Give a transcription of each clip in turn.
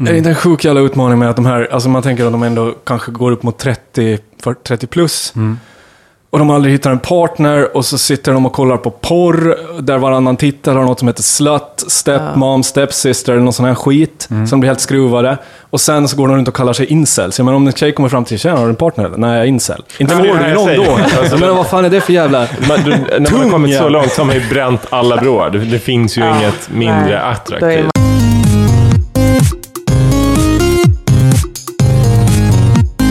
Är det inte en sjuk jävla utmaning med att de här, alltså man tänker att de ändå kanske går upp mot 30, 40, 30 plus. Och de aldrig hittar en partner och så sitter de och kollar på porr där varannan tittar har något som heter slut, stepmom, stepsister eller någon sån här skit som blir helt skruvade. Och sen så går de runt och kallar sig incels. Jag menar om en tjej kommer fram till tjejen, har du en partner eller? Nej, jag är incel. Inte får men det du någon då. Jag menar vad fan är det för jävla... Man, du, när man har kommit så långt så har man ju bränt alla broar. Det, det finns ju Ja, inget mindre attraktivt.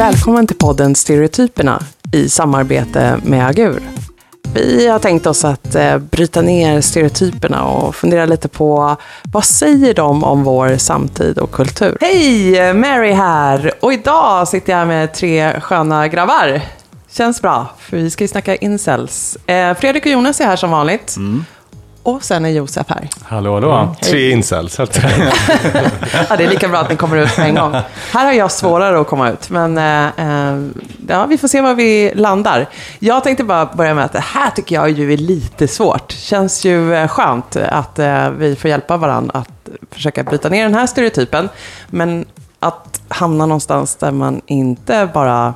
Välkommen till podden Stereotyperna i samarbete med Agur. Vi har tänkt oss att eh, bryta ner stereotyperna och fundera lite på vad säger de om vår samtid och kultur? Hej! Mary här! Och idag sitter jag med tre sköna grabbar. Känns bra, för vi ska ju snacka incels. Eh, Fredrik och Jonas är här som vanligt. Och sen är Josef här. Hallå, hallå. Tre incels. Ja, det är lika bra att ni kommer ut på en gång. Här har jag svårare att komma ut, men eh, eh, ja, vi får se var vi landar. Jag tänkte bara börja med att det här tycker jag ju är lite svårt. Känns ju eh, skönt att eh, vi får hjälpa varandra att försöka bryta ner den här stereotypen. Men att hamna någonstans där man inte bara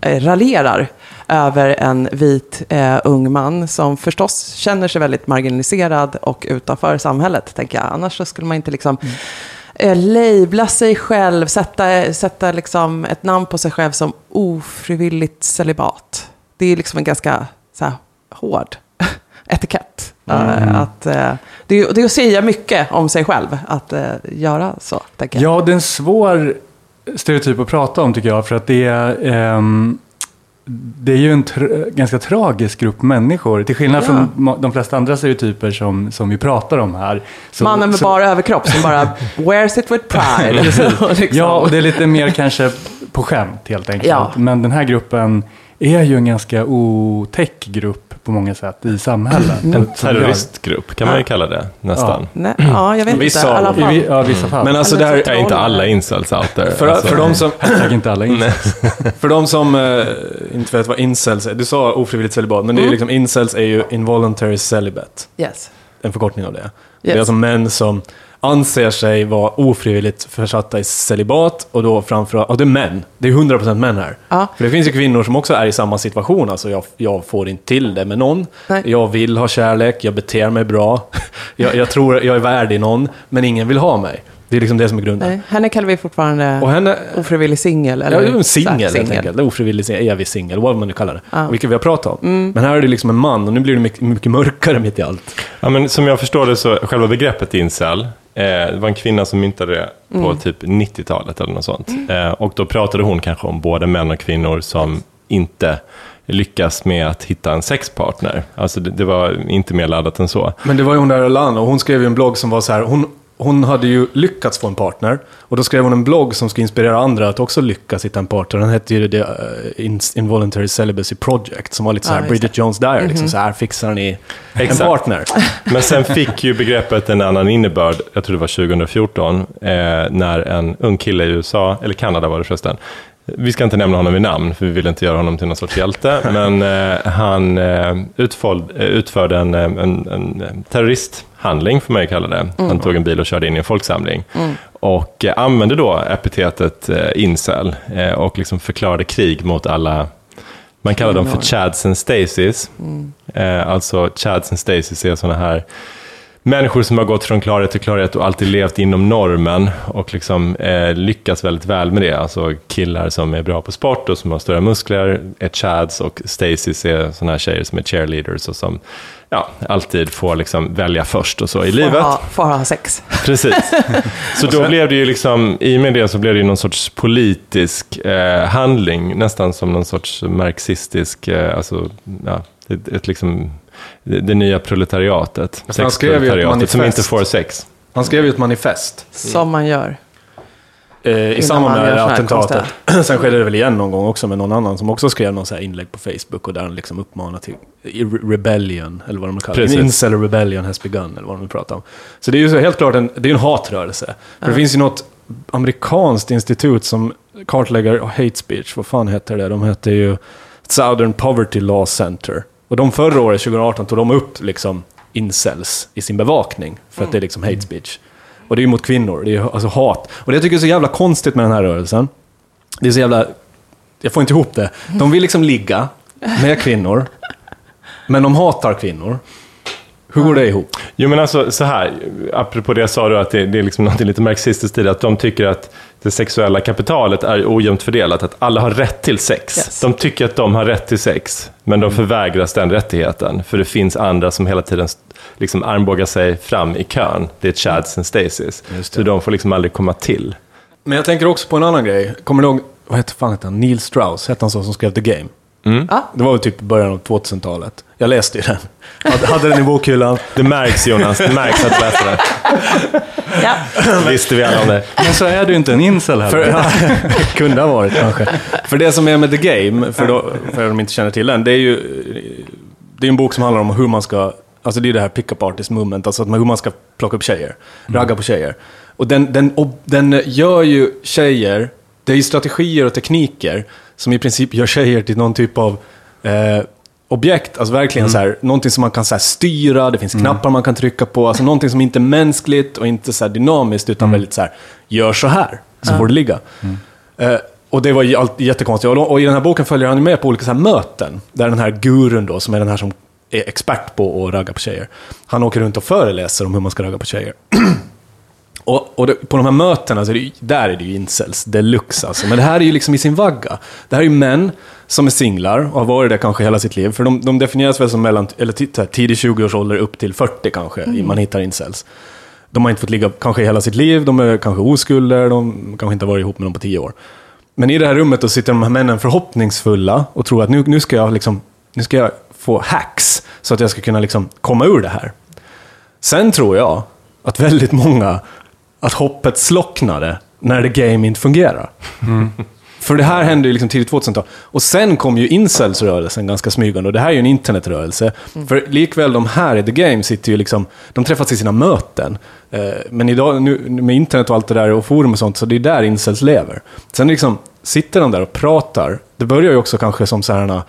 eh, raljerar över en vit eh, ung man som förstås känner sig väldigt marginaliserad och utanför samhället, tänker jag. Annars så skulle man inte liksom eh, labla sig själv, sätta, sätta liksom ett namn på sig själv som ofrivilligt celibat. Det är liksom en ganska så här, hård etikett. Eh, att, eh, det, är, det är att säga mycket om sig själv, att göra så, tänker jag. Ja, det är en svår stereotyp att prata om tycker jag. För att det är, ehm, det är ju en tr- ganska tragisk grupp människor. Till skillnad Ja. från de flesta andra stereotyper som, som vi pratar om här. Så- Mannen med så- bara överkropp som bara wears it with pride. Liksom. Ja, och det är lite mer kanske på skämt helt enkelt. Ja. Men den här gruppen är ju en ganska otäck grupp på många sätt i samhället. Mm. Som gör- Terroristgrupp kan man ju kalla det, nästan. Nej, ja, jag vet Vissa inte. I alla. I fall. vi- ja, vissa fall. Men alltså där, så- är inte alla incels out there. för, Alltså, för de som... Inte alla in. För de som eh, inte vet vad incels är, du sa ofrivilligt celibat, men det är ju Mm. liksom, incels är ju involuntary celibate. Yes. En förkortning av det. Det är Yes. alltså män som anser sig vara ofrivilligt försatta i celibat och då framförallt, och det är män, det är 100% män här. Ja. För det finns ju kvinnor som också är i samma situation, alltså jag, jag får inte till det med någon. Nej. Jag vill ha kärlek, jag beter mig bra, jag, jag tror jag är värdig någon, men ingen vill ha mig. Det är liksom det som är grunden. Nej, henne kallar vi fortfarande Och henne, ofrivillig singel. Ja, singel helt enkelt. Ofrivillig singel, evig singel, vad man nu kallar det. Ja. Mm. Vilket vi har pratat om. Men här är det liksom en man och nu blir det mycket, mycket mörkare mitt i allt. Ja, men som jag förstår det så, själva begreppet incel, det var en kvinna som myntade det på Mm. typ 90-talet eller något sånt. Eh, och då pratade hon kanske om både män och kvinnor som inte lyckas med att hitta en sexpartner. Alltså det, det var inte mer laddat än så. Men det var ju hon där Alana och hon skrev ju en blogg som var så här, hon, hon hade ju lyckats få en partner. Och då skrev hon en blogg som ska inspirera andra att också lyckas hitta en partner. Den hette ju The uh, In- Involuntary Celibacy Project, som var lite så här Ja, Bridget Jones Diary, liksom så här fixar ni en Exakt. partner. Men sen fick ju begreppet en annan innebörd, jag tror det var 2014, eh, när en ung kille i USA, eller Kanada var det förresten, vi ska inte nämna honom vid namn, för vi vill inte göra honom till någon sorts hjälte, men eh, han eh, utförde, eh, utförde en, eh, en, en terroristhandling, får man ju kalla det. Han tog en bil och körde in i en folksamling. Och eh, använde då epitetet eh, incel eh, och liksom förklarade krig mot alla man kallar dem för chads and stasis. Eh, alltså chads and stasis är sådana här människor som har gått från klarhet till klarhet och alltid levt inom normen och liksom eh, lyckats väldigt väl med det. Alltså killar som är bra på sport och som har stora muskler är chads och stasis är sådana här tjejer som är cheerleaders och som ja, alltid får liksom välja först och så i Får livet. ha, får ha sex. Precis. Så då blev det ju liksom, i och med det så blev det ju någon sorts politisk eh, handling, nästan som någon sorts marxistisk, eh, alltså, ja, ett, ett liksom, det, det nya proletariatet. Alltså, han skrev ju ett Sexproletariatet som manifest. inte får sex. Han skrev ju ett manifest. Som man gör. Eh, I samband med attentatet. Sen skedde det väl igen någon gång också med någon annan som också skrev någon så här inlägg på Facebook och där han liksom uppmanar till rebellion, eller vad de kallar det. Incel rebellion has begun, eller vad de pratar om. Så det är ju så helt klart en, det är en hatrörelse. För det finns ju något amerikanskt institut som kartlägger hate speech, vad fan heter det? De heter ju Southern Poverty Law Center. Och de förra året, 2018, tog de upp liksom incels i sin bevakning, för att det är liksom hate speech. Och det är ju mot kvinnor, det är alltså hat. Och det jag tycker är så jävla konstigt med den här rörelsen, det är så jävla... Jag får inte ihop det. De vill liksom ligga med kvinnor, men de hatar kvinnor. Hur går det ihop? Jo men alltså så här, apropå det sa du att det, det är liksom något lite marxistiskt i det, att de tycker att det sexuella kapitalet är ojämnt fördelat, att alla har rätt till sex. Yes. De tycker att de har rätt till sex, men de förvägras den rättigheten, för det finns andra som hela tiden liksom armbågar sig fram i kön. Det är Chads and Stacys. Just det. Så de får liksom aldrig komma till. Men jag tänker också på en annan grej. Kommer du ihåg, vad heter fan heter han? Neil Strauss, hette han så, som skrev The Game? Ja. Det var väl typ början av 2000-talet. Jag läste ju den. Hade, hade den i bokhyllan. Det märks Jonas, det märks att du läste det. Ja. Visste vi alla om det. Men så är du inte en incel heller. För, ja, kunde ha varit kanske. För det som är med The Game, för, då, för de inte känner till den, det är ju det är en bok som handlar om hur man ska, alltså det är det här pick-up artist movement, alltså att man, hur man ska plocka upp tjejer, ragga på tjejer. Och den, den, och den gör ju tjejer, det är ju strategier och tekniker som i princip gör tjejer till någon typ av eh, objekt, alltså verkligen så här, någonting som man kan så här, styra, det finns knappar man kan trycka på, alltså någonting som inte är mänskligt och inte så här, dynamiskt, utan väldigt så här, gör så här, så får det ligga. Eh, och det var jättekonstigt. Och, i den här boken följer han med på olika så här möten, där den här gurun då, som är den här som är expert på att ragga på tjejer, han åker runt och föreläser om hur man ska ragga på tjejer. Och, och det, på de här mötena, så är det, där är det ju incels deluxe alltså. Men det här är ju liksom i sin vagga. Det här är ju män som är singlar och har varit det kanske hela sitt liv. För de, de definieras väl som mellan, eller tidig 20-årsålder upp till 40 kanske, i- man hittar incels. De har inte fått ligga kanske hela sitt liv, de är kanske oskulder, de kanske inte har varit ihop med någon på 10 år. Men i det här rummet då sitter de här männen förhoppningsfulla och tror att nu, nu, ska, jag liksom, nu ska jag få hacks så att jag ska kunna liksom komma ur det här. Sen tror jag att väldigt många, att hoppet slocknade när the game inte fungerar. För det här hände ju liksom tidigt 2000-tal. Och sen kom ju incels-rörelsen ganska smygande. Och det här är ju en internetrörelse. För likväl de här i the game sitter ju liksom, de träffas i sina möten. Eh, Men idag nu, med internet och allt det där och forum och sånt, så det är där incels lever. Sen liksom sitter de där och pratar. Det börjar ju också kanske som så här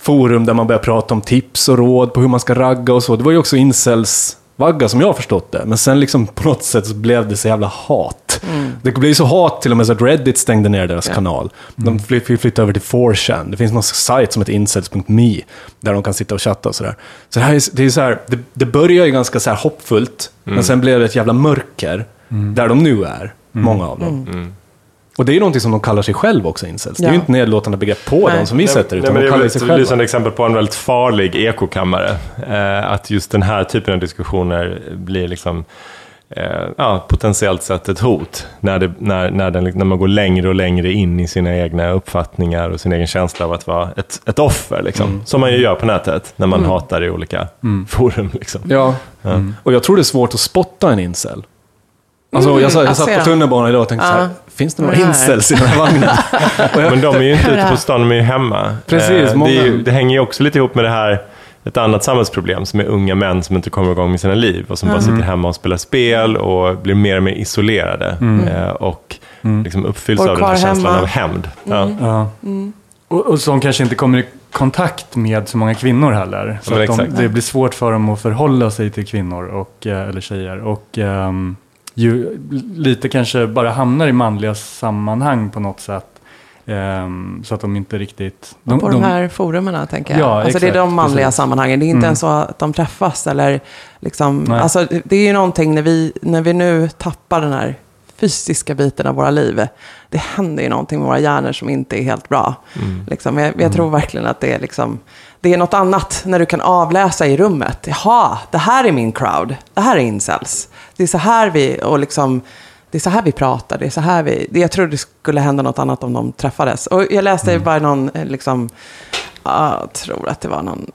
forum där man börjar prata om tips och råd på hur man ska ragga och så. Det var ju också incels vagga som jag har förstått det. Men sen liksom på något sätt så blev det så jävla hat. Det blev så hat till och med så att Reddit stängde ner deras kanal. De fly- fick flytta över till 4chan. Det finns någon sajt som heter incels.me där de kan sitta och chatta och sådär. Så det här är, det är så här, det, det börjar ju ganska så här hoppfullt, men sen blev det ett jävla mörker där de nu är, många av dem. Och det är ju någonting som de kallar sig själv också, incels. Det är ju Ja. inte nedlåtande begrepp på Nej. dem som vi sätter, utan Nej, men de det är kallar väl sig ett själva. lysande exempel på en väldigt farlig ekokammare. Eh, att just den här typen av diskussioner blir liksom eh, ja, potentiellt sett ett hot. När, det, när, när, den, när man går längre och längre in i sina egna uppfattningar och sin egen känsla av att vara ett, ett offer. Liksom. Mm. Som man ju gör på nätet när man hatar i olika forum. Liksom. Ja, och jag tror det är svårt att spotta en incel. Alltså, jag, sa- jag alltså, satt på ja. tunnelbanan idag och tänkte så här, Ja. finns det några incels i den här vagnen? Jag, Men de är ju inte ute på stan, de är ju hemma. Precis, Eh, det, många- är ju, det hänger ju också lite ihop med det här, ett annat samhällsproblem som är unga män som inte kommer igång med sina liv och som bara sitter hemma och spelar spel och blir mer och mer isolerade. Eh, och liksom uppfylls av den här känslan hemma. av hämnd. Ja. Ja. Och, och som kanske inte kommer i kontakt med så många kvinnor heller. Så att de, det blir svårt för dem att förhålla sig till kvinnor och, eh, eller tjejer. Och ehm, ju lite kanske bara hamnar i manliga sammanhang på något sätt. ehm, så att de inte riktigt... De, på de, här forumen, tänker jag. Ja, alltså, det är exakt, de manliga precis. sammanhangen. Det är inte Mm. ens så att de träffas. Eller liksom, Nej. alltså, det är ju någonting när vi, när vi nu tappar den här fysiska biten av våra liv. Det händer ju någonting med våra hjärnor som inte är helt bra. Liksom, jag, jag tror verkligen att det är, liksom, det är något annat när du kan avläsa i rummet. Jaha, det här är min crowd. Det här är incels. Det är så här vi, och liksom, det är så här vi pratar. Det är så här vi, jag tror det skulle hända något annat om de träffades. Och jag läste bara någon, eh, liksom, ja, jag tror att det var någon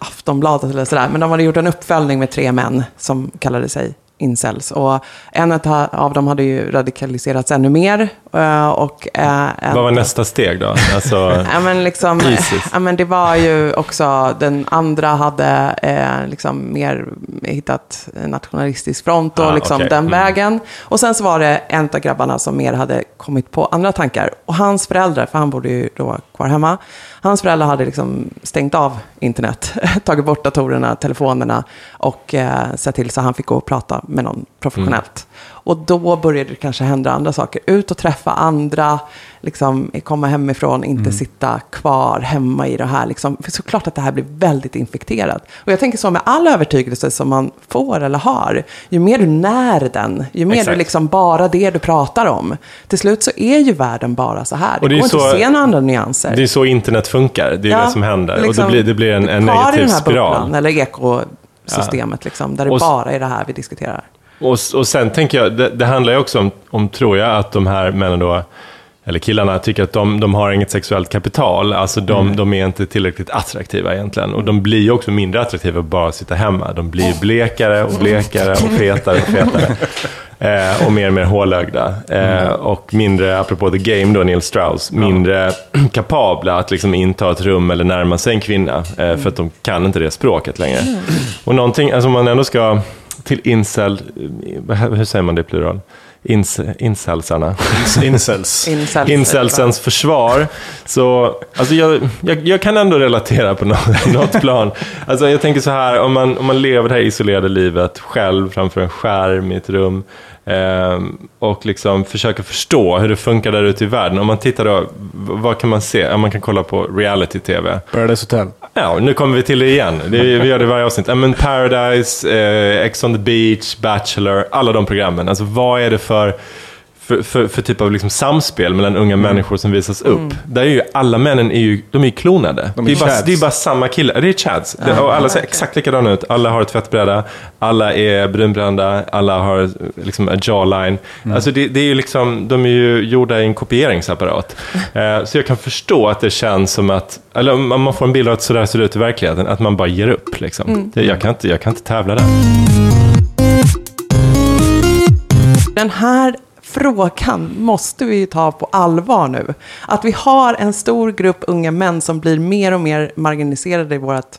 Aftonbladet eller sådär. Men de hade gjort en uppföljning med tre män som kallade sig incels. Och en av dem hade ju radikaliserats ännu mer. Eh, Och, eh, en, Vad var nästa steg då? Alltså, Ja, men liksom, Isis. ja, men det var ju också, den andra hade eh, liksom mer hittat nationalistisk front och Ah, liksom okej. den Mm. vägen. Och sen så var det en av grabbarna som mer hade kommit på andra tankar. Och hans föräldrar, för han bodde ju då kvar hemma, hans föräldrar hade liksom stängt av internet, tagit bort datorerna, telefonerna och eh, sett till så han fick gå och prata med någon professionellt. Och då började det kanske hända andra saker. Ut och träffa andra, liksom, komma hemifrån, inte sitta kvar hemma i det här. Liksom. För såklart att det här blir väldigt infekterat. Och jag tänker så med all övertygelse som man får eller har. Ju mer du när den, ju mer Exakt. du liksom bara det du pratar om. Till slut så är ju världen bara så här. Det, Och det går inte att se några andra nyanser. Det är så internet funkar, det är Ja, det som händer. och liksom, det blir, det blir en, en kvar i negativ den här spiral. bubblan, eller ekosystemet, liksom, där det Och bara är det här vi diskuterar. Och, och sen tänker jag, det, det handlar ju också om, om, tror jag, att de här männen då, eller killarna, tycker att de, de har inget sexuellt kapital. Alltså de, de är inte tillräckligt attraktiva egentligen. Och de blir ju också mindre attraktiva att bara sitta hemma. De blir blekare och blekare och fetare och fetare. Eh, och mer och mer hålögda. Eh, och mindre, apropå The Game då, Neil Strauss, mindre kapabla att liksom inta ett rum eller närma sig en kvinna. Eh, för att de kan inte det språket längre. Och någonting, alltså om man ändå ska till incel, eh, hur säger man det i plural? Incelsarna. Incels. Incels, Incelsens försvar. Så, alltså jag, jag, jag kan ändå relatera på något, något plan. Alltså jag tänker så här, om man, om man lever det här isolerade livet själv framför en skärm i ett rum och liksom försöker förstå hur det funkar där ute i världen. Om man tittar då, vad kan man se? Ja, man kan kolla på reality-tv. Paradise Hotel. Ja, nu kommer vi till det igen. Det, vi gör det i varje avsnitt. Ja, men Paradise, eh, Ex on the Beach, Bachelor, alla de programmen. Alltså vad är det för, för, för, för typ av liksom samspel mellan unga Mm. människor som visas upp? Där är ju alla männen är ju, de är ju klonade. De är det, är bara, det är bara samma killar. Det är chads. Det, och alla ser exakt likadana ut. Alla har ett tvättbräda, alla är brunbrända, alla har liksom en jawline. Mm. Alltså det, det är ju liksom, de är ju gjorda i en kopieringsapparat. Eh, så jag kan förstå att det känns som att, eller man får en bild av att sådär ser det ut i verkligheten, att man bara ger upp. Liksom. Det, jag, kan inte, jag kan inte tävla där. Den här frågan måste vi ju ta på allvar nu. Att vi har en stor grupp unga män som blir mer och mer marginaliserade i vårt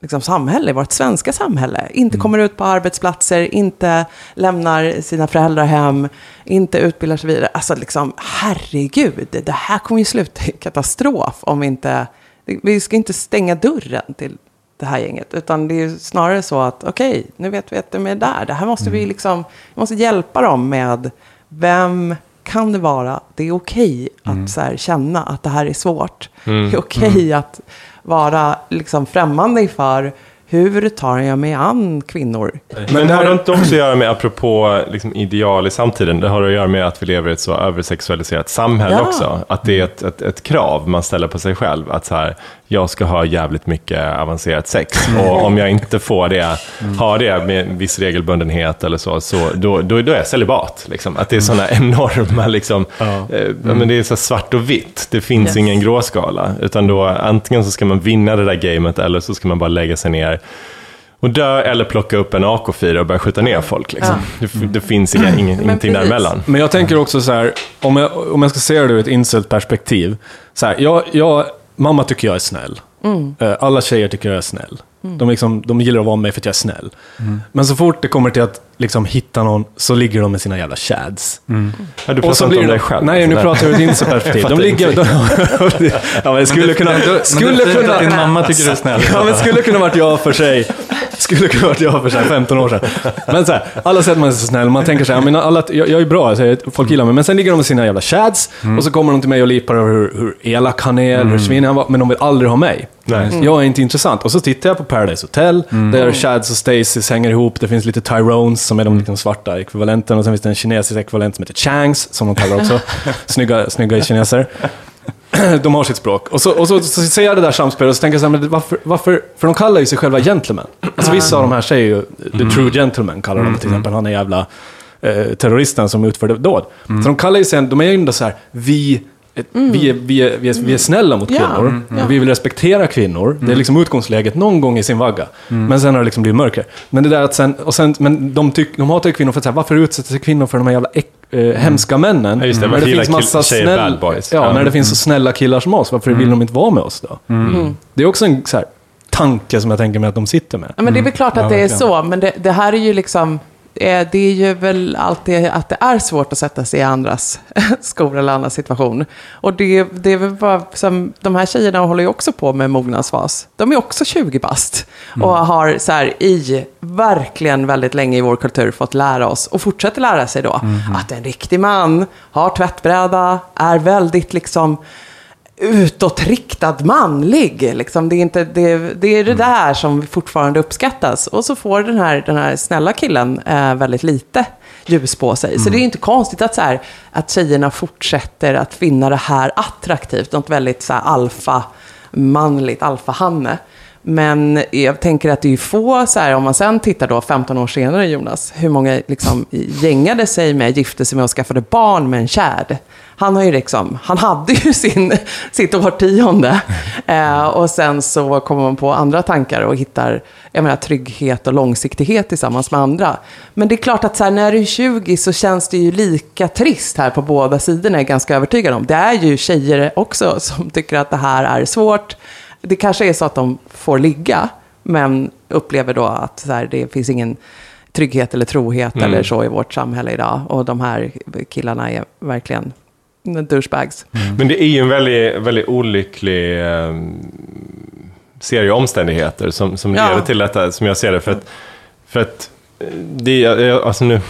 liksom, samhälle, i vårt svenska samhälle. Inte kommer ut på arbetsplatser, inte lämnar sina föräldrar hem, inte utbildar sig vidare. Alltså liksom, herregud, det här kommer ju sluta i katastrof om vi inte... Vi ska inte stänga dörren till det här gänget. Utan det är snarare så att, okej, nu vet vi att de är där. Det här måste vi liksom, vi måste hjälpa dem med, vem kan det vara? Det är okej att så här, känna att det här är svårt. Det är okej att vara liksom främmande inför hur tar jag mig an kvinnor? Men det har det inte också att göra med, apropå liksom, ideal i samtiden, det har att göra med att vi lever i ett så översexualiserat samhälle Ja. också. Att det är ett, ett, ett krav man ställer på sig själv. Att så här, jag ska ha jävligt mycket avancerat sex. Och om jag inte får det, har det med viss regelbundenhet eller så, så då, då, då är jag celibat. Liksom. Att det är sådana enorma, liksom, eh, ja, men det är så svart och vitt. Det finns Yes. ingen gråskala. Utan då antingen så ska man vinna det där gamet eller så ska man bara lägga sig ner och dö eller plocka upp en AK4 och börja skjuta ner folk. Liksom. Det, det finns inga, ingen, ingenting precis. däremellan. Men jag tänker också så här, om jag, om jag ska se det ur ett incelt perspektiv. Så här, jag, jag, mamma tycker jag är snäll. Eh, Alla tjejer tycker jag är snäll. De, liksom, de gillar att vara med mig för att jag är snäll. Men så fort det kommer till att liksom, hitta någon så ligger de med sina jävla chads. Ja, du Och så pratar inte om dig själv. nej, nu alltså. pratar jag ur incelt perspektiv. De ligger... De, ja, men det skulle kunna... Skulle men det är kunna... att din mamma tycker du är snäll. Ja, men skulle kunna varit jag för sig. Skulle kunna varit jag för sig 15 år sedan. Men så här, alla säger att man är så snäll, man tänker så här, men alla, jag, jag är bra, säger, folk gillar mig. Men sen ligger de med sina jävla chads, och så kommer de till mig och lipar över hur, hur elak han är, eller hur svinig han var, men de vill aldrig ha mig. Nej. Jag är inte intressant. Och så tittar jag på Paradise Hotel, där Chads och Stacys hänger ihop. Det finns lite Tyrones som är de liksom svarta ekvivalenten. Och sen finns det en kinesisk ekvivalent som heter Changs, som de kallar också. snygga, snygga kineser. De har sitt språk. Och så, och så, så ser jag det där samspelet och så tänker jag så här, men varför, varför? För de kallar ju sig själva gentlemen. Alltså vissa av de här säger ju, the true gentleman kallar de till exempel. Han är jävla eh, terroristen som utförde dåd. Så de kallar ju sig, de är ju ändå så här, vi ett- Vi, är, vi, är, vi, är, vi är snälla mot Ja, kvinnor. mm, ja. Vi vill respektera kvinnor. Det är liksom utgångsläget någon gång i sin vagga. Men sen har det liksom blivit mörkare. Men det där att sen, och sen, men de, tyck, de hatar ju kvinnor för att säga, varför utsätter sig kvinnor för de här jävla äck, eh, hemska männen? Ja, just det. När det finns massa snäll? Ja, Ja. när det finns så snälla killar som oss, varför vill de inte vara med oss då? Det är också en så här, tanke som jag tänker mig att de sitter med. Ja, men det är väl klart att Ja, det är så, men det, det här är ju liksom... eh, det är ju väl alltid att det är svårt att sätta sig i andras skor eller andras situation. Och det, det är väl bara, som, de här tjejerna håller ju också på med mognadsfas. De är också 20 bast. Och har så här, i verkligen väldigt länge i vår kultur fått lära oss, och fortsätter lära sig då, att en riktig man har tvättbräda, är väldigt liksom utåtriktad manlig. Liksom. Det, är inte, det, det är det där som fortfarande uppskattas. Och så får den här, den här snälla killen eh, väldigt lite ljus på sig. Så det är inte konstigt att, så här, att tjejerna fortsätter att finna det här attraktivt. Något väldigt så här, alfa, manligt, alfahanne. Men jag tänker att det är få, så här, om man sen tittar då 15 år senare, Jonas, hur många liksom gängade sig med, gifte sig med och skaffade barn med en kärd. Han, har ju liksom, han hade ju sin, sitt årtionde. Eh, och sen så kommer man på andra tankar och hittar jag menar, trygghet och långsiktighet tillsammans med andra. Men det är klart att så här, när du är 20 så känns det ju lika trist här på båda sidorna, är jag ganska övertygad om. Det är ju tjejer också som tycker att det här är svårt. Det kanske är så att de får ligga, men upplever då att så här, det finns ingen trygghet eller trohet eller så i vårt samhälle idag. Och de här killarna är verkligen douchebags. Men det är ju en väldigt, väldigt olycklig eh, serie omständigheter som, som Ja. leder till detta, som jag ser det. För att, för att eh, det alltså nu,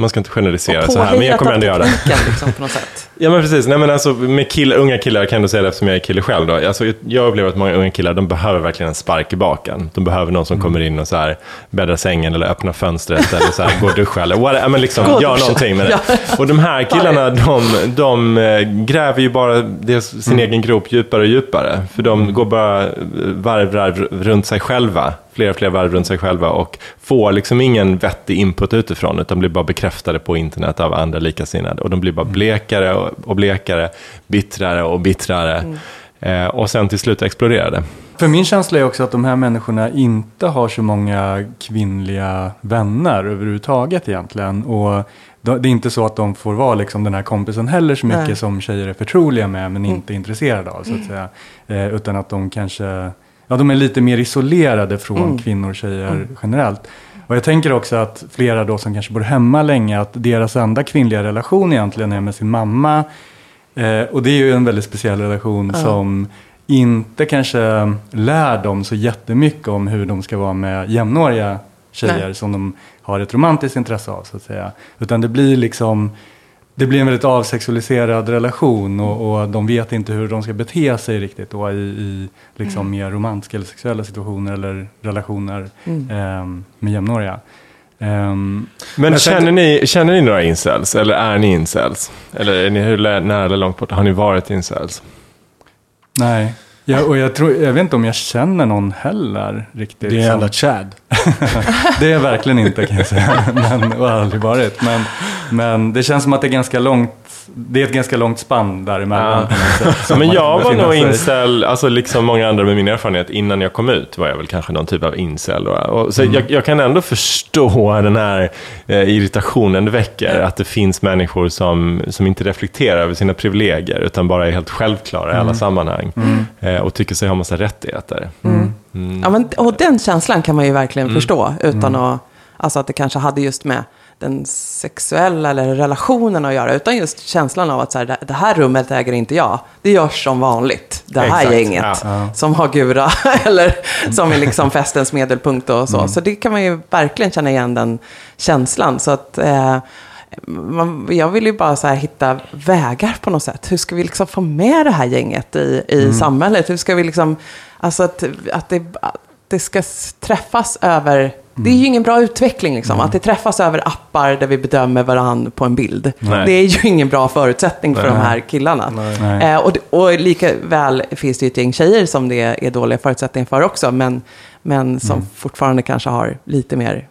man ska inte generalisera så här, men jag kommer ändå göra det. liksom, på något sätt. Ja men precis, nej men alltså med killar, unga killar, jag kan ändå säga det eftersom jag är kille själv då. Alltså, jag upplever att många unga killar, de behöver verkligen en spark i baken. De behöver någon som kommer in och så här bäddar sängen eller öppnar fönstret eller så här, går och duschar eller what, men liksom gör duscha. någonting med det. Och de här killarna, de, de eh, gräver ju bara dels sin egen grop djupare och djupare. För de går bara varv, varv runt sig själva, fler och fler varv runt sig själva och får liksom ingen vettig input utifrån, utan blir bara bekräftade på internet av andra likasinnade. Och de blir bara blekare och, och blekare, bittrare och bittrare. Eh, och sen till slut exploderar det. För min känsla är också att de här människorna inte har så många kvinnliga vänner överhuvudtaget egentligen. Och det är inte så att de får vara liksom den här kompisen heller så mycket Nej. som tjejer är förtroliga med men inte intresserade av. Så att säga. Eh, utan att de kanske, ja de är lite mer isolerade från kvinnor och tjejer generellt. Och jag tänker också att flera då som kanske bor hemma länge, att deras enda kvinnliga relation egentligen är med sin mamma. Eh, och det är ju en väldigt speciell relation som inte kanske lär dem så jättemycket om hur de ska vara med jämnåriga tjejer Nej. som de har ett romantiskt intresse av så att säga. Utan det blir liksom det blir en väldigt avsexualiserad relation och, och de vet inte hur de ska bete sig riktigt då i, i liksom mer romantiska eller sexuella situationer eller relationer ehm, med jämnåriga. Ehm, Men känner, ni, känner ni några incels? Eller är ni incels? Eller är ni hur nära eller långt bort? Har ni varit incels? nej, jag, och jag, tror, jag vet inte om jag känner någon heller riktigt. Det är som- jävla Chad. Det är jag verkligen inte kan jag säga. Men, och har aldrig varit. Men, men det känns som att det är ganska långt. Det är ett ganska långt spann däremellan. Ja. sätt, Men jag var nog incel, alltså liksom många andra med min erfarenhet, innan jag kom ut var jag väl kanske någon typ av incel. Och, och, så jag, jag kan ändå förstå den här eh, irritationen det väcker, att det finns människor som, som inte reflekterar över sina privilegier, utan bara är helt självklara i alla sammanhang. Eh, och tycker sig ha massa rättigheter. Mm. Ja, men, och den känslan kan man ju verkligen förstå utan att, alltså att det kanske hade just med den sexuella eller relationen att göra, utan just känslan av att så här, det- här rummet äger inte jag. Det görs som vanligt. Det här Exakt, gänget ja. som har gura eller som är liksom festens medelpunkt och så. Så det kan man ju verkligen känna igen den känslan. Så att eh, man, jag vill ju bara så här hitta vägar på något sätt. Hur ska vi liksom få med det här gänget i, i samhället? Hur ska vi liksom, alltså att, att, det, att det ska träffas över, det är ju ingen bra utveckling liksom. Att det träffas över appar där vi bedömer varandra på en bild. Nej. Det är ju ingen bra förutsättning för Nej. de här killarna. Nej. Eh, och, och lika väl finns det ju ett gäng tjejer som det är dåliga förutsättningar för också. Men, men som fortfarande kanske har lite mer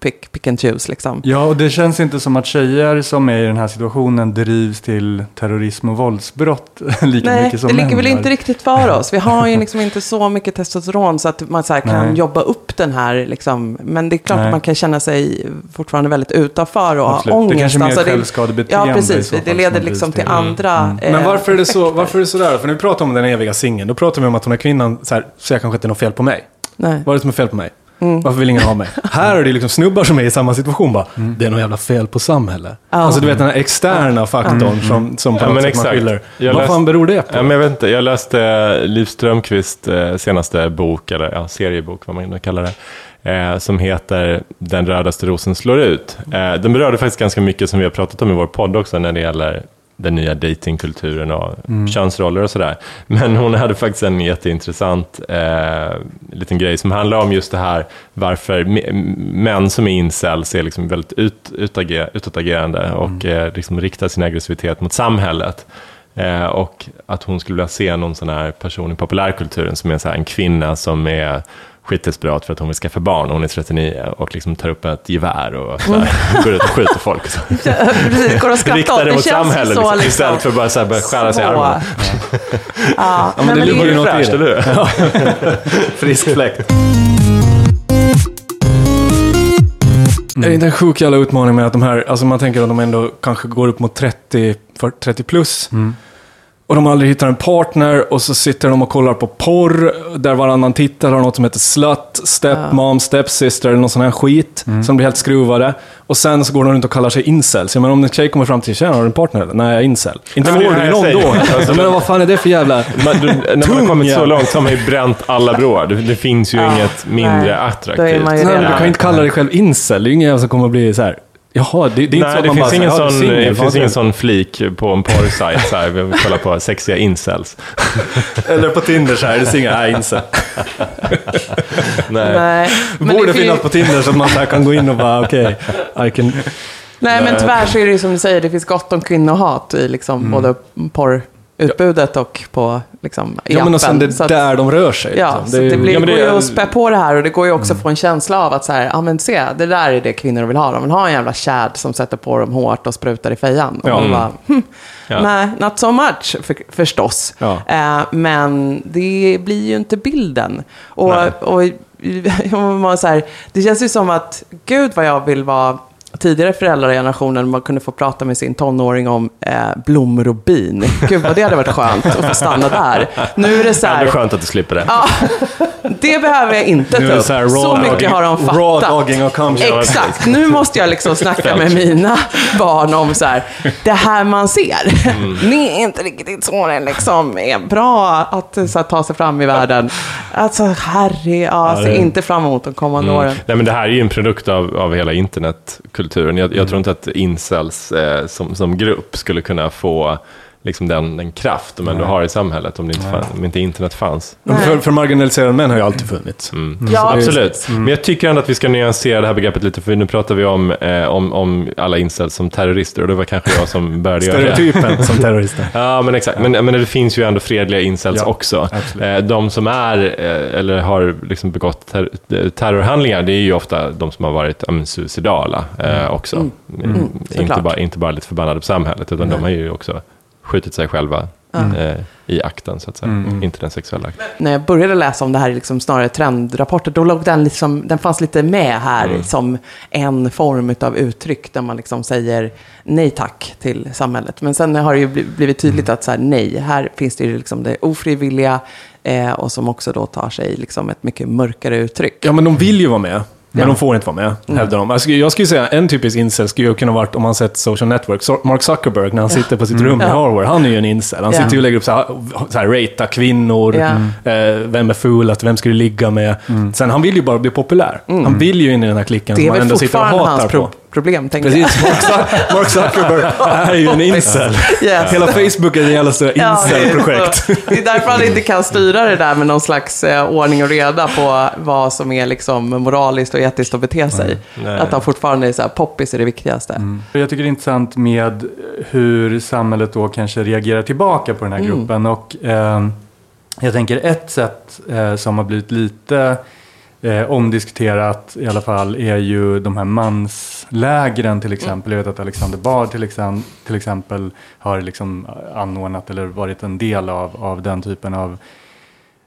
pick, pick and choose liksom. Ja, och det känns inte som att tjejer som är i den här situationen drivs till terrorism och våldsbrott lika Nej, mycket som det ligger män väl inte riktigt för oss. Vi har ju liksom inte så mycket testosteron så att man så här kan Nej. jobba upp den här. Liksom. Men det är klart Nej. att man kan känna sig fortfarande väldigt utanför och Absolut. ha Det ångest. kanske är mer Alltså, självskadebeteende Ja, precis. Det leder liksom till till. andra Mm. eh, Men varför är det så, varför är det så där? För när vi pratar om den eviga singeln, då pratar vi om att hon är kvinnan, så här, så jag kanske inte är något fel på mig. Nej. Vad är det som är fel på mig? Varför vill ingen ha mig? Här är det liksom snubbar som är i samma situation bara, det är något jävla fel på samhället. Alltså du vet den här externa faktorn som, som på Ja, något men sätt man exakt. skyller. Jag Vad läste- fan beror det på? Ja, men jag vet inte, jag läste Liv Strömquists eh, senaste bok, eller ja, seriebok, vad man nu kallar det, eh, som heter Den rödaste rosen slår ut. Eh, den berörde faktiskt ganska mycket som vi har pratat om i vår podd också, när det gäller den nya datingkulturen och könsroller och sådär. Men hon hade faktiskt en jätteintressant eh, liten grej som handlar om just det här varför män som är incels är liksom väldigt ut, utager, utåtagerande och eh, liksom riktar sin aggressivitet mot samhället. Eh, och att hon skulle vilja se någon sån här person i populärkulturen som är så här en kvinna som är skitdesperat för att hon vill skaffa barn. Hon är 39 och liksom tar upp ett gevär och så här, går ut och skjuter folk. Och så. Precis, går skratta Riktar det mot samhället liksom, liksom. istället för att bara så här, börja skära sig i armarna. Ja, men nej, det men ligger ju något Fräscht, det. eller hur? Frisk fläkt. Är det inte en sjuk jävla utmaning med att de här, alltså man tänker att de ändå kanske går upp mot 30, 40, 30 plus. Och de aldrig hittar en partner och så sitter de och kollar på porr där varannan tittar har något som heter slut, stepmom, stepsister eller någon sån här skit som blir helt skruvade. Och sen så går de runt och kallar sig incels. Jag menar om en tjej kommer fram till tjena har du en partner eller? Nej, jag är incel. Inte men får du ju någon då. Jag menar vad fan är det för jävla... Man, du, när man har kommit så långt så har man ju bränt alla broar. Det, det finns ju Ja, inget mindre nej. attraktivt. Nej, men du kan ju inte kalla dig själv incel. Det är ju ingen jävel som kommer att bli så här. Jaha, det, det är inte så Nej, att det man finns, bara ingen, sån, det finns ingen sån flik på en porrsajt, så här, vi vill kolla på sexiga incels. Eller på Tinder så här, det är singel, nej incel. Nej. Nej, Borde finnas på Tinder så att man så kan gå in och bara okej, I can... Nej, men tyvärr så är det ju som du säger, det finns gott om kvinnohat i liksom Mm. både porrutbudet och på liksom, Ja men och sen det att- där de rör sig. Ja, liksom. så är det, ju- blir, Ja, men det går ju är- att spä på det här och det går ju också att få en känsla av att så här, ja men se, det där är det kvinnor vill ha. De vill ha en jävla chad som sätter på dem hårt och sprutar i fejan. Och Ja. man bara, hm, Ja. nej, not so much för, förstås. Ja. Eh, men det blir ju inte bilden. Och, Nej. och, och man så här, det känns ju som att, gud vad jag vill vara tidigare föräldragenerationen, man kunde få prata med sin tonåring om eh, blommor och bin. Gud vad det hade varit skönt att få stanna där. Nu är det så här, skönt att du slipper det. Ja, det behöver jag inte Nu är ta det upp. så här Så, mycket dogging- har de fattat. raw dogging och shot. Exakt. Nu måste jag liksom snacka med mina barn om så här, det här man ser. Mm. Ni är inte riktigt så det liksom är bra att så här, ta sig fram i världen. Alltså, herre, ja, se det- inte fram emot de kommande åren. Nej, men det här är ju en produkt av, av hela internetkulturen. Jag, jag tror inte att incels eh, som, som grupp skulle kunna få liksom den, den kraft de ändå har i samhället om, det inte, fann, om inte internet fanns. För, för marginaliserade män har ju alltid funnits. Mm. Ja, Absolut. precis. Men jag tycker ändå att vi ska nyansera det här begreppet lite, för nu pratar vi om, eh, om, om alla incels som terrorister, och det var kanske jag som började göra det. Stereotypen som terrorister. Ja, men exakt. Men, men det finns ju ändå fredliga incels Ja, också. Eh, De som är, eh, eller har liksom begått ter terrorhandlingar, det är ju ofta de som har varit men, suicidala eh, också. Mm. inte, såklart. bara, inte bara lite förbannade på samhället, utan de har ju också skjutit sig själva eh, i akten, så att säga. Inte den sexuella akten. när jag började läsa om det här i liksom snarare trendrapporter, då låg den, liksom, den fanns lite med här Mm. som en form av uttryck där man liksom säger nej tack till samhället. Men sen har det ju bli- blivit tydligt att så här, nej, här finns det ju liksom det ofrivilliga eh, och som också då tar sig liksom ett mycket mörkare uttryck. Ja, men de vill ju vara med. Men de får inte vara med, Mm. hävdar de. Alltså, jag skulle säga en typisk incel skulle ju kunna varit om man sett Social Network. Mark Zuckerberg, när han sitter på sitt rum i. Harvard, han är ju en incel. Han sitter ju och lägger upp så här, så här rata kvinnor, Ja. eh, vem är fulast, vem ska du ligga med? Sen, han vill ju bara bli populär. Han vill ju in i den här klicken Mm. som han ändå sitter och hatar på. Pro- problem, tänker jag. Precis, Mark, Zuck- Mark Zuckerberg är ju en incel. Yes. Hela Facebook är ett jävla stora Ja, det är incel-projekt. Det är därför han inte kan styra det där med någon slags eh, ordning och reda på vad som är liksom moraliskt och etiskt att bete sig. Nej. Att han fortfarande är så här, poppis är det viktigaste. Jag tycker det är intressant med hur samhället då kanske reagerar tillbaka på den här gruppen. Och eh, jag tänker ett sätt eh, som har blivit lite eh, omdiskuterat i alla fall är ju de här manslägren till exempel. Jag vet att Alexander Bard till, exem- till exempel har liksom anordnat eller varit en del av, av den typen av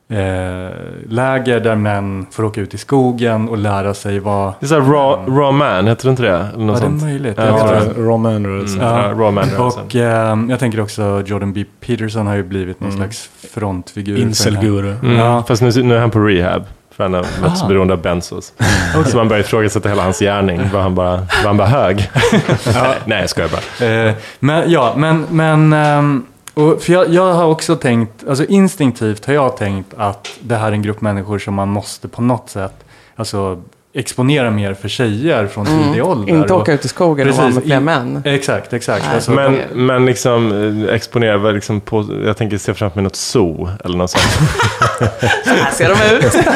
eh, läger där män får åka ut i skogen och lära sig vad... Det är så här raw, raw man, heter det inte det? Eller något Ja, det är sånt. möjligt. Ja, Jag tror det. det. Roman-rörelsen. Mm. Ja, raw man Och eh, jag tänker också Jordan B. Peterson har ju blivit någon slags frontfigur. Incel-guru. Mm. Ja. Fast nu, nu är han på rehab. För han är mest beroende av benzos. Så man börjar ifrågasätta hela hans gärning. Var han bara, var han bara hög? Nej, jag skojar bara. Eh, men ja, men, men och för jag, jag har också tänkt, alltså instinktivt har jag tänkt att det här är en grupp människor som man måste på något sätt, alltså exponera mer för tjejer från tidig ålder. Inte åka ut i skogen och vara med fler män. Exakt, exakt. Alltså, Men, men liksom eh, exponera liksom på, jag tänker se framför mig något zoo eller något sånt. Så här ser de ut.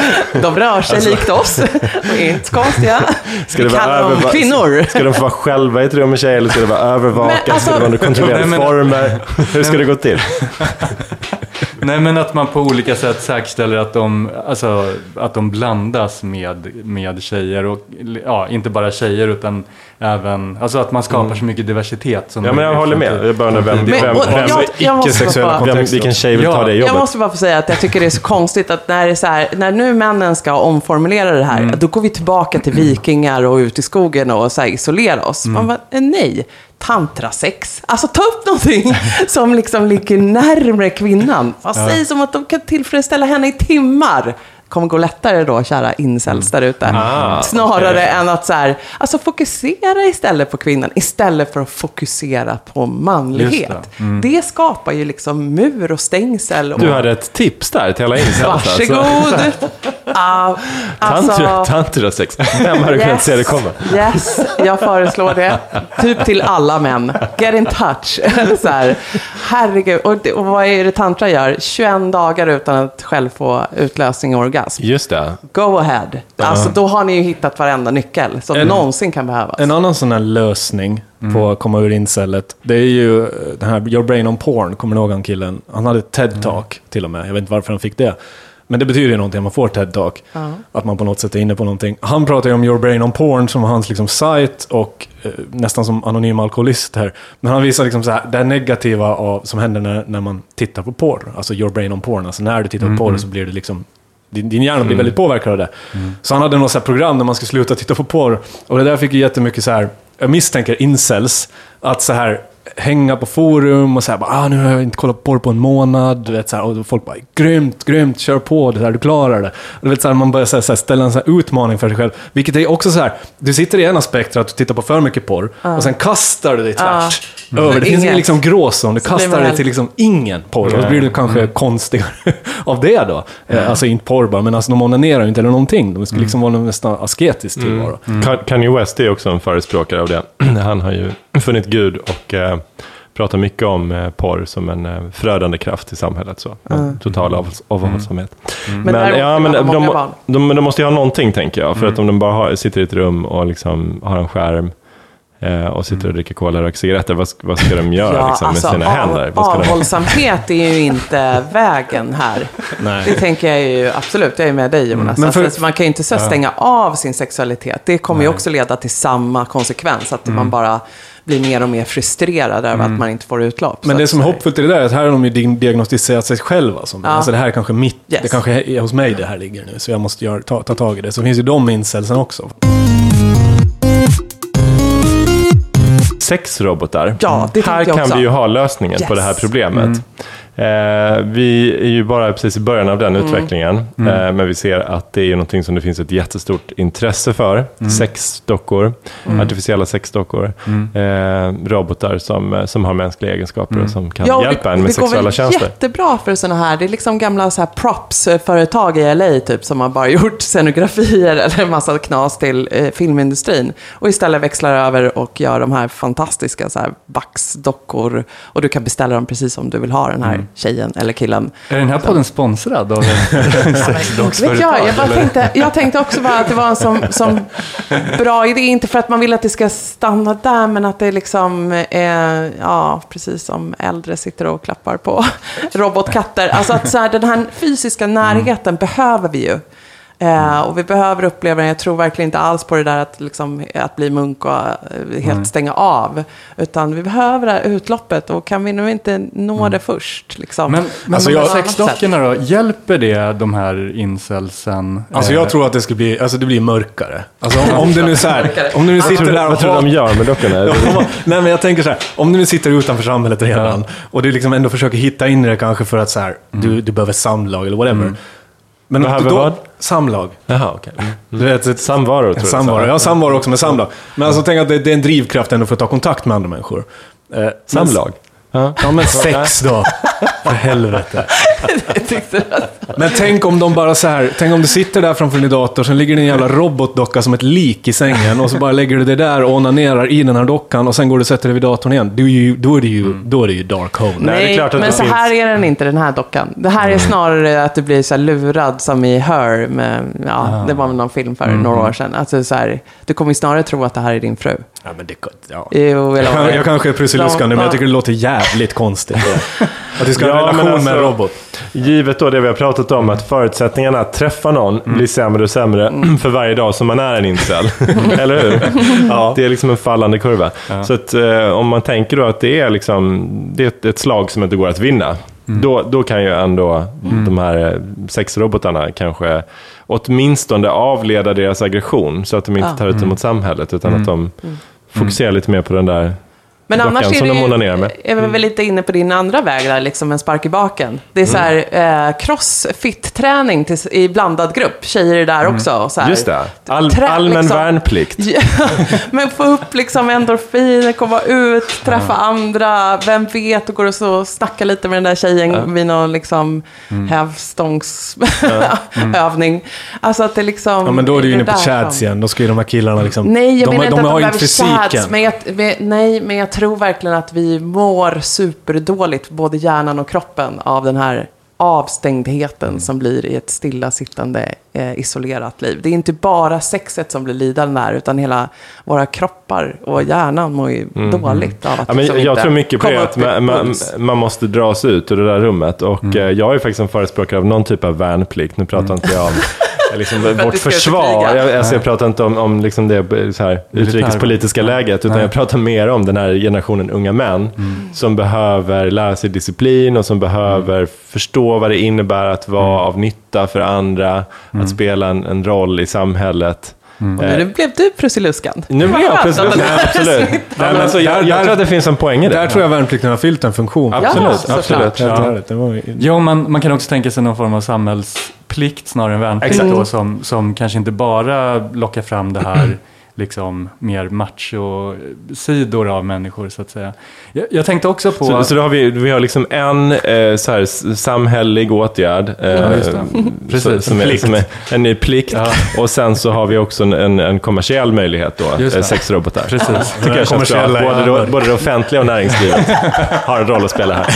De rör sig likt oss. Och är inte konstiga. Ska Vi det vara kallar dem kvinnor. Ska de få vara själva i ett rum med tjejer eller ska det vara övervakat? Alltså- Ska det vara under kontrollerade Nej, men- former? Hur ska det gå till? Nej, men att man på olika sätt säkerställer att de, alltså, att de blandas med, med tjejer. Och, ja, inte bara tjejer utan även, alltså att man skapar så mycket diversitet. Som Mm. Ja, men jag håller med. Jag undrar från vem- Men, vem- och, ålder. jag, jag icke-sexuella Vem, vilken tjej vill ta Ja. det jag jobbet? måste bara få säga att jag tycker det är så konstigt att när, det är så här, när nu männen ska omformulera det här, då går vi tillbaka till vikingar och ut i skogen och så här, isolera oss. Man bara, eh, nej, tantrasex. Alltså ta upp någonting som liksom ligger närmre kvinnan. Vad sägs om att de kan tillfredsställa henne i timmar? Kommer gå lättare då, kära incels där ute. Ah, Snarare än att så här, alltså fokusera istället på kvinnan, istället för att fokusera på manlighet. Just Det, skapar ju liksom mur och stängsel. Och Du hade ett tips där till alla incels. Varsågod! Ah, Tantra, alltså, tantrasex. Vem hade kunnat se det komma? Yes, jag föreslår det. Typ till alla män. Get in touch. Så här, herregud. Och, det- och vad är det tantra gör? 21 dagar utan att själv få utlösning och orgasm. Just det. Go ahead. Alltså, då har ni ju hittat varenda nyckel som En- någonsin kan behövas. En annan sån här lösning på att komma ur incellet, det är ju den här Your Brain on Porn, kommer ni ihåg han killen? Han hade ett TED-talk till och med, jag vet inte varför han fick det. Men det betyder ju någonting, man får TED-talk. Att man på något sätt är inne på någonting. Han pratar ju om Your Brain on Porn som var hans liksom sajt och eh, nästan som anonym alkoholist här. Men han visar liksom så här, det negativa av, som händer när, när man tittar på porr. Alltså Your Brain on Porn, alltså när du tittar på porr så blir det liksom din, din hjärna blir väldigt påverkad av det. Så han hade något så här program där man skulle sluta titta på porr. Och det där fick ju jättemycket så här, jag misstänker incels, att så här hänga på forum och bara, ah, nu har jag inte kollat på porr på en månad. Du vet, så här, och folk bara, grymt, grymt, kör på, det här, du klarar det. Och du vet, så här, man börjar så här, så här, ställa en så här utmaning för sig själv. Vilket är också så här, du sitter i ena spektrat att du tittar på för mycket porr och sen kastar du dig tvärs över. Det finns ingen Inget. liksom gråzon, du kastar dig till liksom ingen porr. Och då blir du kanske konstigare av det då. Eh, Alltså inte porr bara, men alltså de onanerar ju inte eller någonting. De skulle liksom vara en nästan asketisk tillvaro. Ka- Kanye West är också en förespråkare av det. Han har ju funnit Gud och eh, pratar mycket om eh, porr som en eh, förödande kraft i samhället. Så. Total av, avhållsamhet. Men däremot ja, kan men man ha de, de, de, de måste ju ha någonting tänker jag. För att om de bara har, sitter i ett rum och liksom har en skärm eh, och sitter och dricker cola och röker cigaretter, vad, vad ska de göra liksom, med sina händer? Vad ska de... avhållsamhet är ju inte vägen här. Det Nej. tänker jag ju absolut, jag är med dig Jonas. Men för- alltså, man kan ju inte så stänga av sin sexualitet. Det kommer ju också leda till samma konsekvens, att Mm. man bara blir mer och mer frustrerad över att man inte får utlopp. Men det som är hoppfullt i det där är att här har de ju di- diagnostiserat sig själva. Som, Ja. Alltså det här är kanske mitt, Yes. det kanske är hos mig det här ligger nu. Så jag måste göra, ta, ta tag i det. Så finns ju de incelsen också. Sexrobotar. Ja, det tänkte här jag kan också. vi ju ha lösningen på Yes. det här problemet. Eh, vi är ju bara precis i början av den utvecklingen, eh, men vi ser att det är någonting som det finns ett jättestort intresse för. Sexdockor, artificiella sexdockor, eh, robotar som, eh, som har mänskliga egenskaper och som kan Ja, och hjälpa det, en med det går sexuella väl tjänster. jättebra för sådana här, det är liksom gamla så här props-företag i LA typ som har bara gjort scenografier eller en massa knas till eh, filmindustrin. Och istället växlar över och gör de här fantastiska så här vaxdockor. Och du kan beställa dem precis som du vill ha den här tjejen eller killen. Är den här podden sponsrad av ett Vet sexdocksföretag? jag, bara tänkte, jag tänkte också bara att det var en som, som bra idé, inte för att man vill att det ska stanna där, men att det liksom är, ja, precis som äldre sitter och klappar på robotkatter. Alltså att så här, den här fysiska närheten behöver vi ju. Eh, och vi behöver uppleva den. Jag tror verkligen inte alls på det där att, liksom, att bli munk och eh, helt stänga av. Utan vi behöver det här utloppet och kan vi nu inte nå det först? Liksom, Men, men Alltså jag- sexdockorna då, hjälper det de här incelsen? Alltså Eh, jag tror att det ska bli, alltså det blir mörkare. Alltså om, om du nu så här, om du nu sitter där och vad tror du de gör med dockorna? Ja, Nej men jag tänker så här, om du nu sitter utanför samhället redan och du liksom ändå försöker hitta in det kanske för att så här, du, du behöver samlag eller whatever. Men Behöver då, vad? Samlag. Jaha, okej. Mm. Vet, ett, Samvaro tror jag. samvaro. Ja, samvaro också med samlag. Men alltså tänk att det, det är en drivkraft ändå för att ta kontakt med andra människor. Eh, men- Samlag? Ja. Ja, men sex då. För helvete. Men tänk om de bara så här, tänk om du sitter där framför din dator, sen ligger det en jävla robotdocka som ett lik i sängen och så bara lägger du det där och onanerar i den här dockan och sen går du och sätter dig vid datorn igen. Du är ju, då, är det ju, då är det ju dark hole. Nej, det är klart att men det så finns- här är den inte, den här dockan. Det här är snarare att du blir så här lurad som i Her, med, ja, det var väl någon film för några år sedan. Alltså så här, du kommer ju snarare tro att det här är din fru. Ja, men det, ja. Jo, Jag, eller, jag kanske är prussiluskande, men jag tycker det låter jävligt konstigt. Att du ska ha en Ja, relation med en alltså- robot. Givet då det vi har pratat om, att förutsättningarna att träffa någon blir sämre och sämre för varje dag som man är en incel. Eller hur? Ja. Det är liksom en fallande kurva. Så att, eh, om man tänker då att det är, liksom, det är ett, ett slag som inte går att vinna, då, då kan ju ändå de här eh, sexrobotarna kanske åtminstone avleda deras aggression, så att de inte Ja. tar ut det mot samhället, utan att de fokuserar lite mer på den där Men annars är det de ju, med. är vi väl lite inne på din andra väg där, liksom en spark i baken. Det är så här, eh, crossfit-träning i blandad grupp. Tjejer är där också. Och så här, Mm. Just det, All, Trä- allmän liksom- värnplikt. Men få upp liksom endorfiner, komma ut, träffa andra. Vem vet, och går och så snacka lite med den där tjejen vid någon liksom Mm. hävstångsövning. Alltså att det liksom... Mm. Ja, men då är du inne på chads igen. Då ska ju de här killarna liksom... Nej, jag de, menar de, inte de att de behöver chads, men jag, nej, men jag tror verkligen att vi mår superdåligt, både hjärnan och kroppen, av den här avstängdheten Mm. som blir i ett stillasittande, eh, isolerat liv. Det är inte bara sexet som blir lidande där, utan hela våra kroppar och hjärnan mår ju dåligt av att Mm. Ja, men liksom jag inte tror mycket på det att man, man, man måste dra sig ut ur det där rummet. Och Mm. eh, jag är faktiskt en förespråkare av någon typ av värnplikt. Nu pratar inte jag om liksom, vårt försvar. Jag, alltså, jag pratar inte om, om liksom det eh, så här, utrikespolitiska läget, utan Nej. jag pratar mer om den här generationen unga män som behöver lära sig disciplin och som behöver förstå vad det innebär att vara av nytta för andra, att spela en, en roll i samhället. Och nu blev du Prussiluskan. Nu blir jag skönt. Nej, absolut. Nej, men alltså, jag, jag tror att det finns en poäng i det. Där tror jag värnplikten har fyllt en funktion. Absolut, Ja, absolut. Ja. ärligt, det var, Jo, man, man kan också tänka sig någon form av samhällsplikt snarare än värnplikt Exakt. då, som, som kanske inte bara lockar fram det här liksom mer macho-sidor av människor så att säga. Jag, jag tänkte också på... Så, så då har vi, vi har liksom en eh, så här, samhällelig åtgärd. Eh, Ja. Precis, som, en är, plikt. som är en ny plikt. Ja. Och sen så har vi också en, en, en kommersiell möjlighet då, eh, det. sexrobotar. Precis. Tycker jag känns bra. Både, det, både det offentliga och näringslivet har en roll att spela här.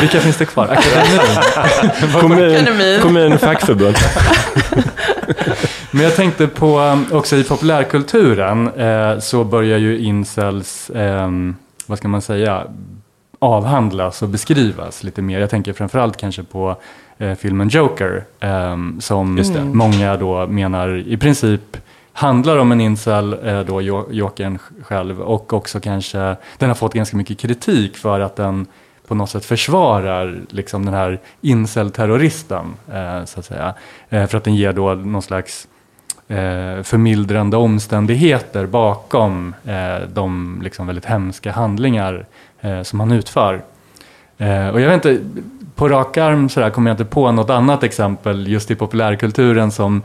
Vilka finns det kvar? Akademin. Kommun, Akademin. kommun fackförbund. Men jag tänkte på um, också i populärkulturen eh, så börjar ju incels, eh, vad ska man säga, avhandlas och beskrivas lite mer. Jag tänker framförallt kanske på eh, filmen Joker eh, som många då menar i princip handlar om en incel, eh, då Jo- Jokern själv och också kanske den har fått ganska mycket kritik för att den på något sätt försvarar liksom den här incel-terroristen, så att säga. För att den ger då någon slags eh, förmildrande omständigheter bakom eh, de liksom väldigt hemska handlingar eh, som han utför. Eh, och jag vet inte, på rak arm så där kommer jag inte på något annat exempel just i populärkulturen som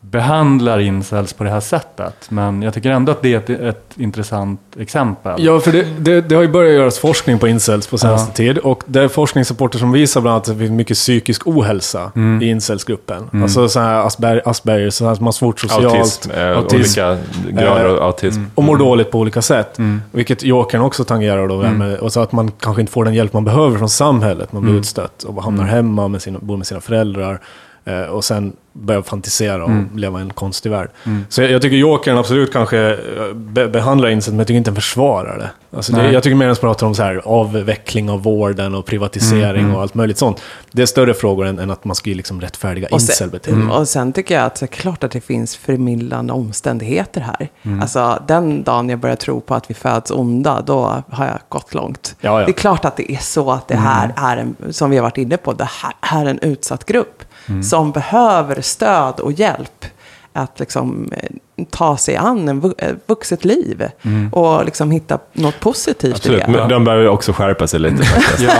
behandlar incels på det här sättet. Men jag tycker ändå att det är ett, ett intressant exempel. Ja, för det, det, det har ju börjat göras forskning på incels på senaste tid. Och det är forskningsrapporter som visar bland annat att det finns mycket psykisk ohälsa Mm. i incelsgruppen. Alltså så här Asper, Asperger, så här, man har svårt socialt. Autism, eh, autism. olika grader av autism. Och mår dåligt på olika sätt. Vilket Jokern också tangerar då. Med, och så att man kanske inte får den hjälp man behöver från samhället. Man blir utstött och hamnar hemma, med sina, bor med sina föräldrar. Eh, och sen börjar fantisera och leva i en konstig värld. Så jag, jag tycker Jokern absolut kanske eh, be, behandlar incel, men jag tycker inte den försvarar det. Alltså det jag tycker mer den pratar om så här, avveckling av vården och privatisering och allt möjligt sånt. Det är större frågor än, än att man ska liksom rättfärdiga Och sen, incelbeteende. mm, och sen tycker jag att det är klart att det finns förmildrande omständigheter här. Mm. Alltså den dagen jag börjar tro på att vi föds onda, då har jag gått långt. Ja, Mm. ja. Det är klart att det är så att det här är, en, som vi har varit inne på, det här är en utsatt grupp Mm. som behöver stöd och hjälp. att liksom, eh, ta sig an en ett vuxet liv. Mm. Och liksom hitta något positivt Absolut, i det. men de behöver ju också skärpa sig lite faktiskt. Ja.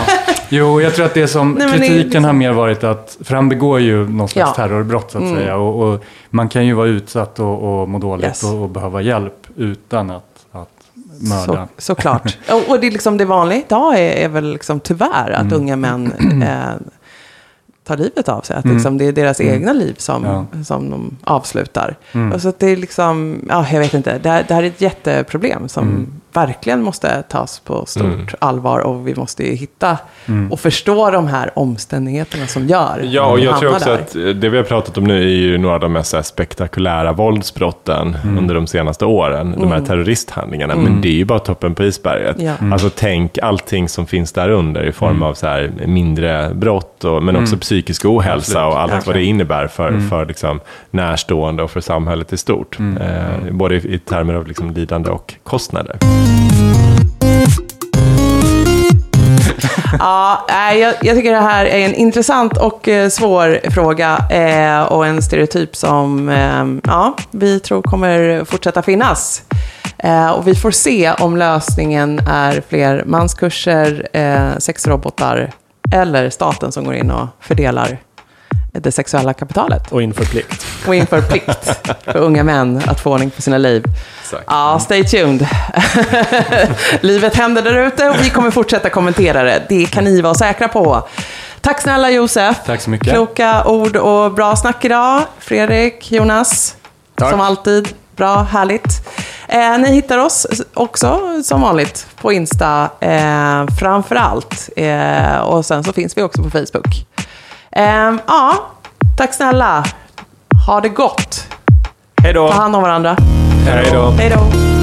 Jo, jag tror att det som Nej, men det kritiken liksom- har mer varit att, för han begår ju någon slags Ja. terrorbrott så att Mm. säga. Och, och man kan ju vara utsatt och, och må dåligt Yes. och, och behöva hjälp utan att, mörda. Så, såklart. och, och det är liksom det vanliga idag är, är väl liksom tyvärr att unga män eh, tar livet av sig. Att liksom det är deras egna liv som, Ja. som de avslutar. Mm. Och så att det är liksom, ja, jag vet inte, det här, det här är ett jätteproblem som verkligen måste tas på stort Mm. allvar. Och vi måste ju hitta Mm. och förstå de här omständigheterna som gör Ja, och jag tror också där. att det vi har pratat om nu är ju några av de mest spektakulära våldsbrotten under de senaste åren. De här terroristhandlingarna. Men det är ju bara toppen på isberget. Ja. Alltså tänk allting som finns där under i form av så här mindre brott, och, men också psykisk ohälsa och allt vad det innebär för, för liksom närstående och för samhället i stort. Eh, både i, i termer av liksom lidande och kostnader. Ja, eh, jag, jag tycker det här är en intressant och eh, svår fråga eh, och en stereotyp som eh, ja, vi tror kommer fortsätta finnas. Eh, och vi får se om lösningen är fler manskurser, eh, sexrobotar eller staten som går in och fördelar det sexuella kapitalet Och inför plikt. och inför plikt för unga män att få ordning på sina liv. Exakt. Ja, stay tuned. Livet händer där ute och vi kommer fortsätta kommentera det. Det kan ni vara säkra på. Tack snälla Josef. Tack så mycket. Kloka ord och bra snack idag. Fredrik, Jonas. Tack. Som alltid. Bra, härligt. Eh, ni hittar oss också som vanligt på Insta eh, framför allt. Eh, och sen så finns vi också på Facebook. Eh, ja, tack snälla. Ha det gott. Hej då! Ta hand om varandra. Hej då! Hej då.